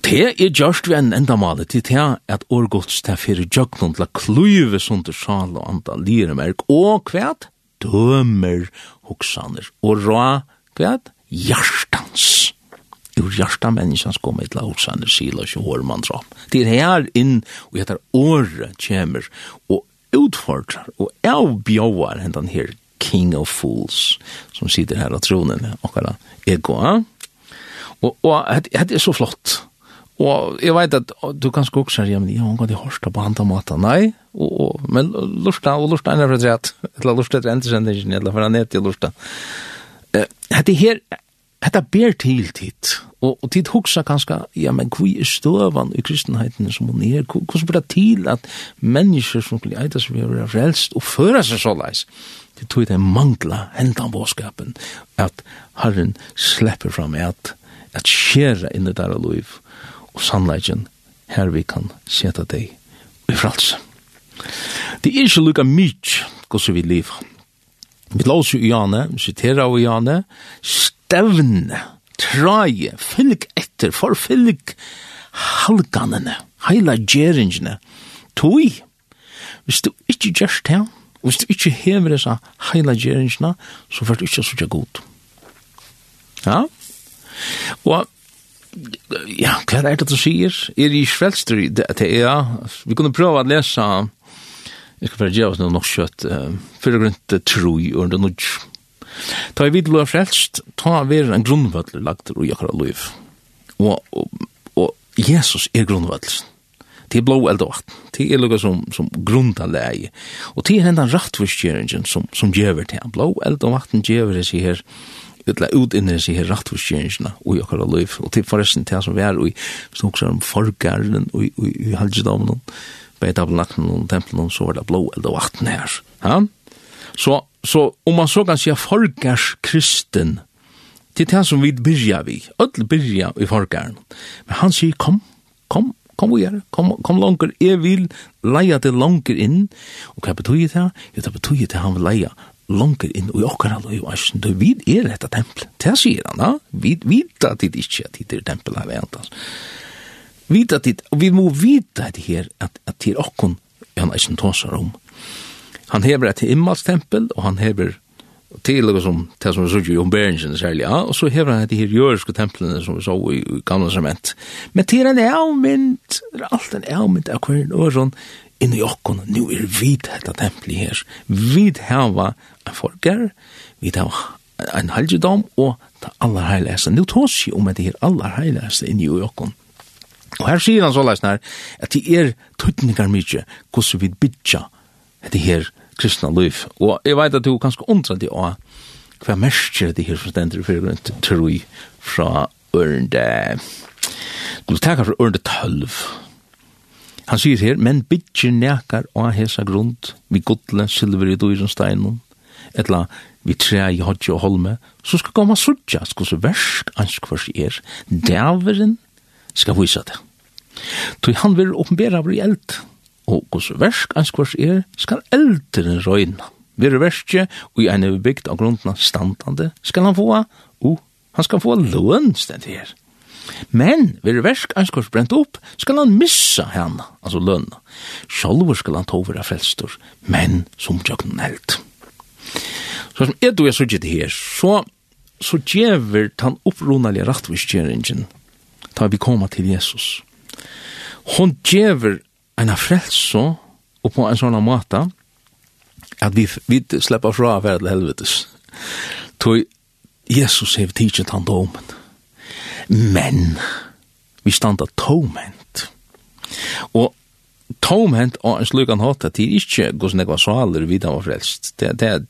det er gjørst vi en endamale til det at årgods til fyrir jøgnund la kluive sunder sjal og anda lyremerk og kvæt dømer hoksaner og rå kvæt hjartans ur hjarta menneskans kom et la hoksaner sil og sjåhår man dra det er her inn og etter året kjemer og utfordrar og avbjåar hendan her King of Fools som sitter her av tronen okkara ego og, og det er så flott Og jeg vet at du kan skoksa, ja, men jeg har gått i på andre måter, nei, og, og, men lursta, og lursta enn er fra trett, eller lursta etter entersendingen, eller fra nett til lursta. Hette her, hette ber til tid, og, og tid hoksa kanskje, ja, men hvor er støvan i kristenheten som hun er, hvordan blir det til at mennesker som blir eitas vi er frelst og føra seg så leis, det tog det mangla hentan båskapen, at Herren slipper fram at, at skjera inn i der liv, og sannleggen her vi kan seta deg i frals. Det er ikke lukka myk hvordan vi liv. Vi låser i Jane, vi siterer i Jane, stevne, traje, fylg etter, forfylg halganene, heila gjeringene, tog. Hvis du ikke gjørst det, og hvis du ikke hever disse heila gjeringene, så får du ikke så god. Ja? Og ja, hva er det du sier? Er i svelster i det, ja. Vi kunne prøve å lese, jeg skal bare gjøre oss noe nok kjøtt, fyrir til tro i det noe. Ta i vid blod frelst, ta vera en grunnvall lagt og jakkar av liv. Og, og, og Jesus er grunnvallen. Det er blå eld og vatten. Det er lukka som, som grunda leie. Og det er hendan rattforskjeringen som, som gjør det. Blå eld og vatten gjør det seg her utla ut inne sig her rett for kjensna og jeg kallar liv og til forresten til som vi er og som også om forgæren og i halvdamen på et av nakken og tempelen så var det blå eller vatten her ja? så, så om man så kan si forgærs kristen til det som vi byrja vi öll byrja i forgæren men han sier kom, kom kom vi gjør, kom, kom langer, jeg vil leie det langer inn, og hva betyr det her? Jo, det betyr det han vil leie langer inn i okkara løy, og vi er dette tempel. Det sier han, ja. Vi vet at det ikke at det er tempel her, vi at det, og vi må vita at det her, at, at det er okkon, han ikke tåsar om. Han hever et himmelstempel, og han hever til og som det som vi sier om Bergensen særlig, ja, og så hever han de her jøriske templene som vi så i, i gamle sement. Men til en avmynd, alt en avmynd av hver år sånn, i okkon, nu er vid dette tempelet her, vid hava forger, vi tar en halvdom, og det aller heiligste. Nå tås jo om at det er aller heiligste inni i åkken. Og her sier han så leisen her, at det er tøtningar mykje, hvordan vi bytja det her kristna liv. Og jeg vet at du kanskje undra det også, hva mersker det her forstender i fyrirgrunn, tror jeg, fra ørende, du takkar fra ørende tølv, Han sier her, men bytjer nekar og hesa grunn, vi godle, silver i dyrensteinen, etla vi tre i hodje og holme, så skal koma sutja, sko så versk anskvars er, dæveren skal vise det. Toi han vil åpenbæra vår eld, og hos versk anskvars er, skal eldren røyna. Vire verskje, og i ene bygd av grunden standande, skal han få, og han skal få løn stendt her. Men vire versk anskvars brent opp, skal han missa henne, altså lønna. Sjolver skal han tovera frelstor, men som tjøkken held. Så som er du er suttet her, så, så djever den opprunalige rattviskjeringen, da vi kommer til Jesus. Hon djever en frelse, og på en sånn måte, at vi, vi slipper fra å være til helvetes. Toi, Jesus hev tidsit han domen. Men, vi standa tomment. Og tomhent og en slukan hatt at det er ikke gos nekva svaler vid han var frelst. Det er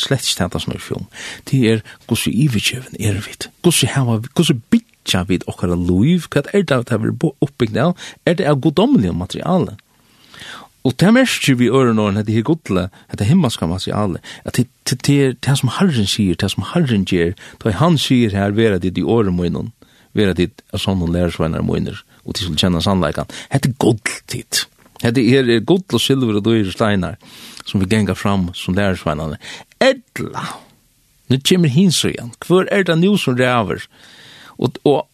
slett ikke tenta som er fjom. Det er gos i ivikjøven er vid. Gos i hava, gos i bytja vid okkara luiv, hva er det at det er oppbygd av, er det av godomlige materiale. Og det merker vi øren åren, det er godle, det er himmelska materiale, at det er det som Herren sier, det som Herren gjør, det han sier her, vera dit i åren munnen, vera dit av sånne lærersvenner munner, og til å kjenne sannleikan. Det er godle tid. Det er er gott og silver og dyr steinar som vi ganga fram som lærersveinane. Edla! Nu kommer hins igjen. Hvor er det nu som ræver? Og, og,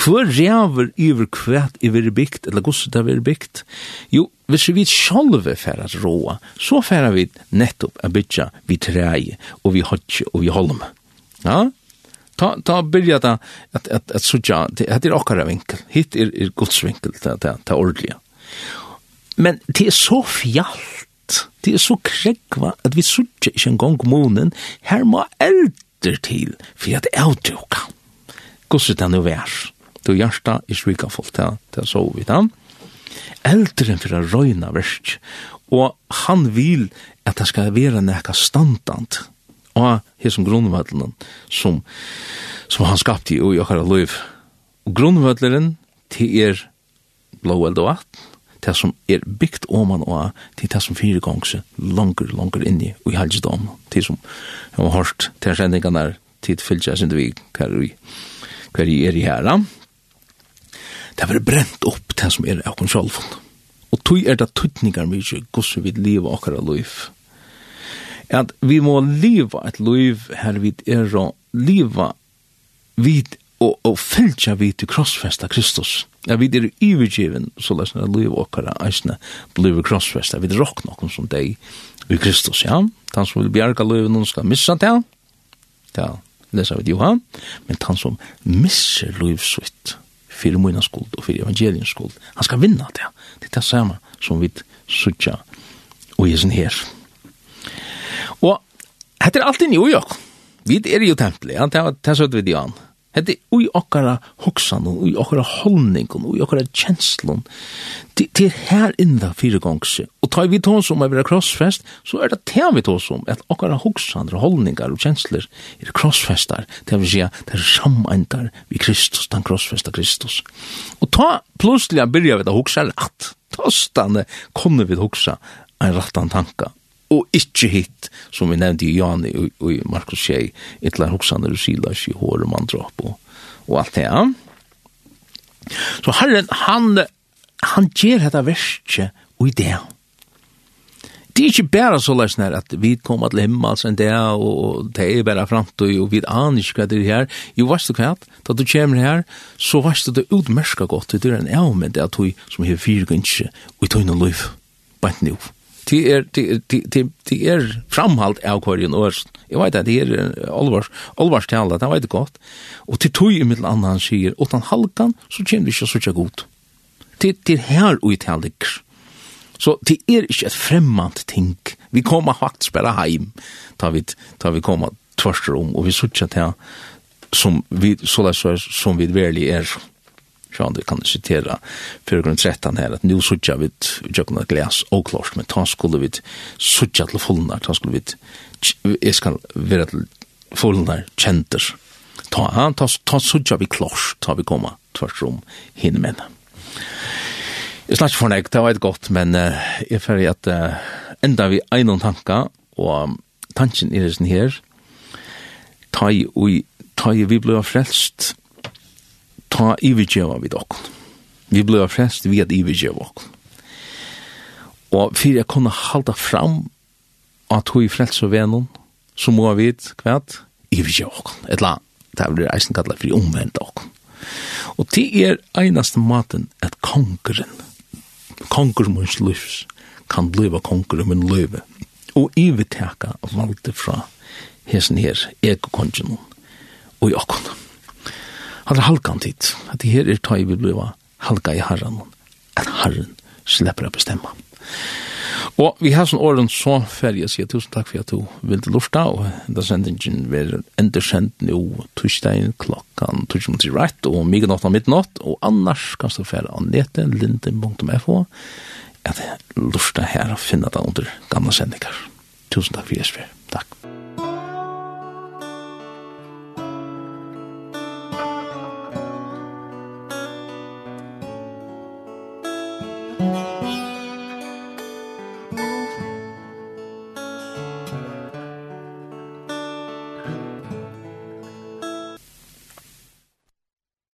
kvør hvor ræver iver kvæt bikt veri bygd, eller yvir bikt. Jo, bygd? Jo, hvis vi fer at roa, så fer vi nettopp a bitja vi træi, og vi hodje, og vi holm. Ja? Ta, ta byrja ta at, at, at, at, at, at, at, at, at, at, at, at, at, at, at, at, at, at, men det er så fjalt, det er så krekva, at vi suttje ikke en gong månen, her må elder til, for at det er avtjokka. Gosset han jo værs, Du hjärsta er svika fullt, til er så vidt han. Eldren for å røyna versk, og han vil at det skal være nekka standant, og her som grunnvallenen, som, som han skapte i og i okkara liv. Og grunnvalleren, er blå eld og vatten, det som er bygd man og til det som fire gongse langer, langer inni og i halvdom til som jeg har hørt til sendingene der tid fylgja sin vi hver vi hver vi er i herra det var brent opp det som er akkur kontrollfond og tog er det tøytningar mykje gos vi liv akkara liv at vi må liva et liv her vi er liva vid og, og fylgja vi til krossfesta Kristus. Ja, vi er ivergiven, så lesna at liv okkara eisne blir krossfesta, vi er rokk nokkon som deg i Kristus, ja. Han som vil bjerga liv, noen skal missa det, ja, lesa vi Johan, men han som misser livsvitt fyrir moina skuld og fyrir evangeliens skuld, han skal vinna det. Det er det samme som vi sutja og jesen her. Og hette er alltid jo jo. Vi er jo tempelet, han tar søtt vid Johan. Hette ui okkara hoksan, ui okkara holning, ui okkara kjenslun. Det de er her inda fyregongse. Og tar vi tås om å være krossfest, så er det det vi tås om at okkara hoksan, holdningar og kjensler er krossfestar. Det vil si at det er samandar vi Kristus, den krossfesta Kristus. Og ta plutselig byrja vi da hoksa rett. Ta stande kunne vi hoksa en rattan tanka og ikkje hitt, som vi nevnte i Jani og i Markus Kjei, ytlar hoksaner og silas i hår og mandrap og, og alt det. ja. Så Herren, han, han gjer dette verset og i det. Det er ikke bare så løs nær at vi kommer til himmels en dag, og det er bare fremtøy, og vi aner ikke hva det er her. Jo, vet du hva? Da du kommer her, så vet du det utmerket godt. Det er en avmenn det at du som har fire gønnsje, og tog noe løyf, bare noe. Det er, det er framhalt av kvarjen og jeg vet at det er alvars, alvars tala, det vet jeg godt. Og til tog i mittel annan han sier, utan halkan, så kommer det ikke så ikke godt. Det, det er her og i. Så det er ikke et fremmant ting. Vi kommer faktisk bare heim, da vi, da vi kommer tvørst om, og vi sier ikke til som vi, så som vi verlig er. Så Sjön, det kan citera 413 här, att nu suttjar vi utjökna glas och klart, men ta skulle vi suttja till fullnar, ta skulle vi jag ska vara till fullnar känter. Ta, han ta, ta suttja vi klart, ta vi komma tvärtom hinna med. Jeg snakker for deg, det var et godt, men uh, jeg føler at uh, enda vi er noen tanker, og tanken er sånn her, ta i, ta i vi ble frelst, ta ivergjeva vid okken. Vi ble frest vid djeva okken. Og fyrir jeg kunne halda fram at hui frelst og vennen, så må jeg vite i vi djeva okken. Et la, det er eisen kallet for omvendt okken. Og det er einaste maten at kongeren, kongermunns livs, kan bliva kongeren min løyve, og iverteka valde fra hesen her, ekokongenon, og i okken han er halkan tid. At det her er tøy vi bliva halka i herren. At herren slipper å bestemma. Og vi har sånn åren så ferdig å si tusen takk for at du ville lufta, og da sendingen vil endersendt nå torsdagen klokkan torsdagen til rett, og mye natt og midnatt, og annars kan du fære an netet, linden.fo, at lufta her og finne det under gamle sendinger. Tusen takk for Jesper. Takk.